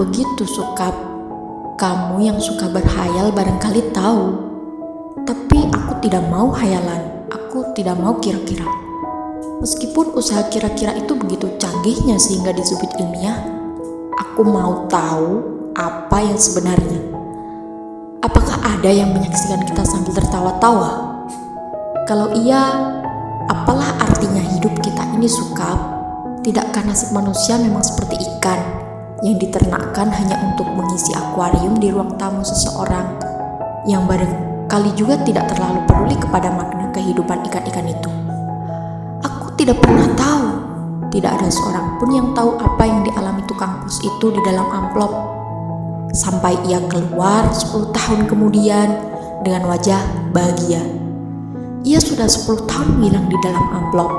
begitu, Sukap. Kamu yang suka berhayal barangkali tahu. Tapi aku tidak mau hayalan. Aku tidak mau kira-kira. Meskipun usaha kira-kira itu begitu canggihnya sehingga disebut ilmiah, aku mau tahu apa yang sebenarnya. Apakah ada yang menyaksikan kita sambil tertawa-tawa? Kalau iya, apalah artinya hidup kita ini sukap? Tidakkah nasib manusia memang seperti ikan yang diternakkan hanya untuk mengisi akuarium di ruang tamu seseorang yang barangkali juga tidak terlalu peduli kepada makna kehidupan ikan-ikan itu. Aku tidak pernah tahu, tidak ada seorang pun yang tahu apa yang dialami tukang pos itu di dalam amplop. Sampai ia keluar 10 tahun kemudian dengan wajah bahagia. Ia sudah 10 tahun hilang di dalam amplop,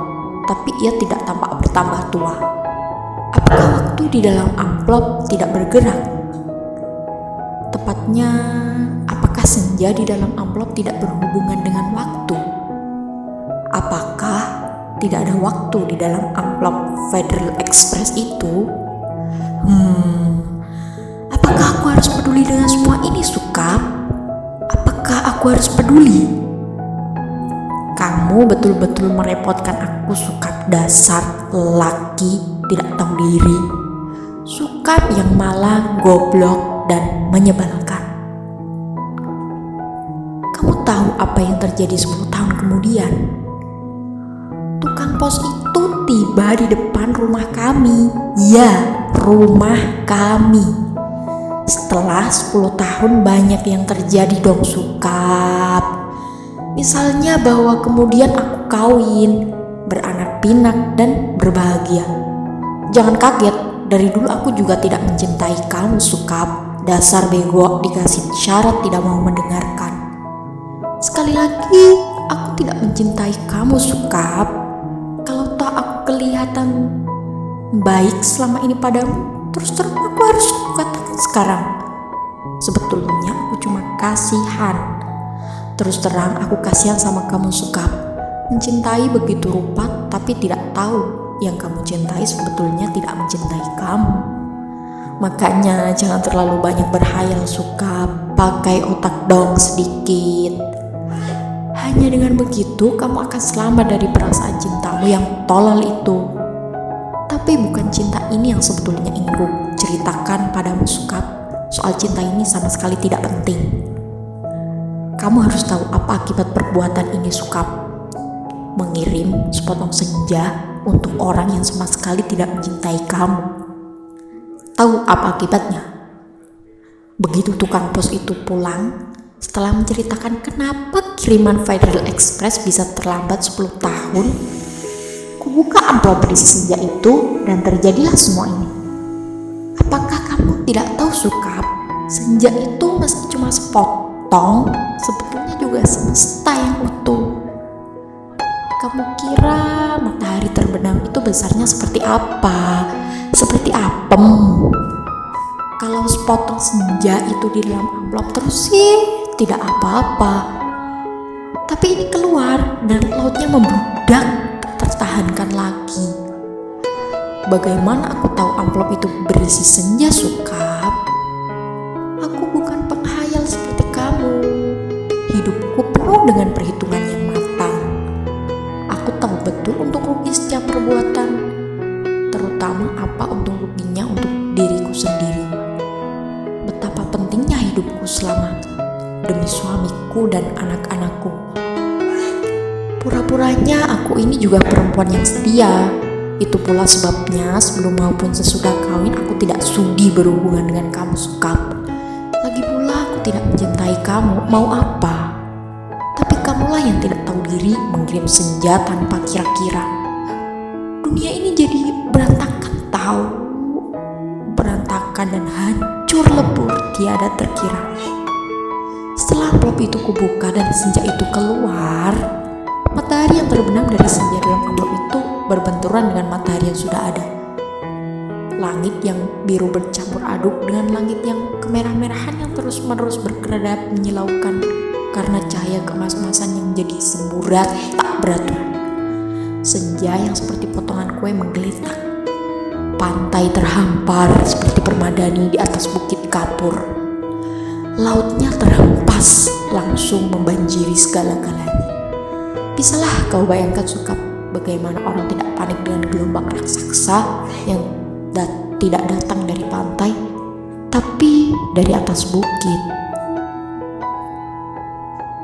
tapi ia tidak tampak bertambah tua. Waktu di dalam amplop tidak bergerak? Tepatnya, apakah senja di dalam amplop tidak berhubungan dengan waktu? Apakah tidak ada waktu di dalam amplop Federal Express itu? Hmm, apakah aku harus peduli dengan semua ini, Suka? Apakah aku harus peduli? Kamu betul-betul merepotkan aku, Suka dasar laki tidak tahu diri, suka yang malah goblok dan menyebalkan. Kamu tahu apa yang terjadi 10 tahun kemudian? Tukang pos itu tiba di depan rumah kami. Ya, rumah kami. Setelah 10 tahun banyak yang terjadi dong sukap. Misalnya bahwa kemudian aku kawin, beranak pinak dan berbahagia. Jangan kaget, dari dulu aku juga tidak mencintai kamu, Sukap. Dasar bego dikasih syarat tidak mau mendengarkan. Sekali lagi, aku tidak mencintai kamu, Sukap. Kalau tak aku kelihatan baik selama ini padamu, terus terang aku harus katakan sekarang. Sebetulnya aku cuma kasihan. Terus terang aku kasihan sama kamu, Sukap. Mencintai begitu rupa tapi tidak tahu yang kamu cintai sebetulnya tidak mencintai kamu. Makanya jangan terlalu banyak berhayal suka pakai otak dong sedikit. Hanya dengan begitu kamu akan selamat dari perasaan cintamu yang tolol itu. Tapi bukan cinta ini yang sebetulnya ingin ku ceritakan padamu Sukap. Soal cinta ini sama sekali tidak penting. Kamu harus tahu apa akibat perbuatan ini Sukap. Mengirim sepotong senja untuk orang yang sama sekali tidak mencintai kamu. Tahu apa akibatnya? Begitu tukang pos itu pulang, setelah menceritakan kenapa kiriman Federal Express bisa terlambat 10 tahun, kubuka amplop berisi senja itu dan terjadilah semua ini. Apakah kamu tidak tahu Sukap? Senja itu meski cuma sepotong, sebetulnya juga semesta yang utuh. Kamu kira terbenam itu besarnya seperti apa? Seperti apem. Kalau sepotong senja itu di dalam amplop terus sih tidak apa-apa. Tapi ini keluar dan lautnya membludak tertahankan lagi. Bagaimana aku tahu amplop itu berisi senja suka? Aku bukan penghayal seperti kamu. Hidupku penuh dengan perhitungan pentingnya hidupku selama demi suamiku dan anak-anakku. Pura-puranya aku ini juga perempuan yang setia. Itu pula sebabnya sebelum maupun sesudah kawin aku tidak sudi berhubungan dengan kamu sukap. Lagi pula aku tidak mencintai kamu, mau apa? Kamulah yang tidak tahu diri mengirim senja tanpa kira-kira. Dunia ini Berantakan dan hancur lebur tiada terkira. Setelah amplop itu kubuka dan senja itu keluar, matahari yang terbenam dari senja dalam amplop itu berbenturan dengan matahari yang sudah ada. Langit yang biru bercampur aduk dengan langit yang kemerah-merahan yang terus-menerus berkedap menyilaukan karena cahaya kemas-masan yang menjadi semburat tak beraturan. Senja yang seperti potongan kue menggelitak. Pantai terhampar seperti permadani di atas bukit kapur. Lautnya terhempas langsung membanjiri segala-galanya. Bisalah kau bayangkan suka bagaimana orang tidak panik dengan gelombang raksasa yang dat tidak datang dari pantai, tapi dari atas bukit.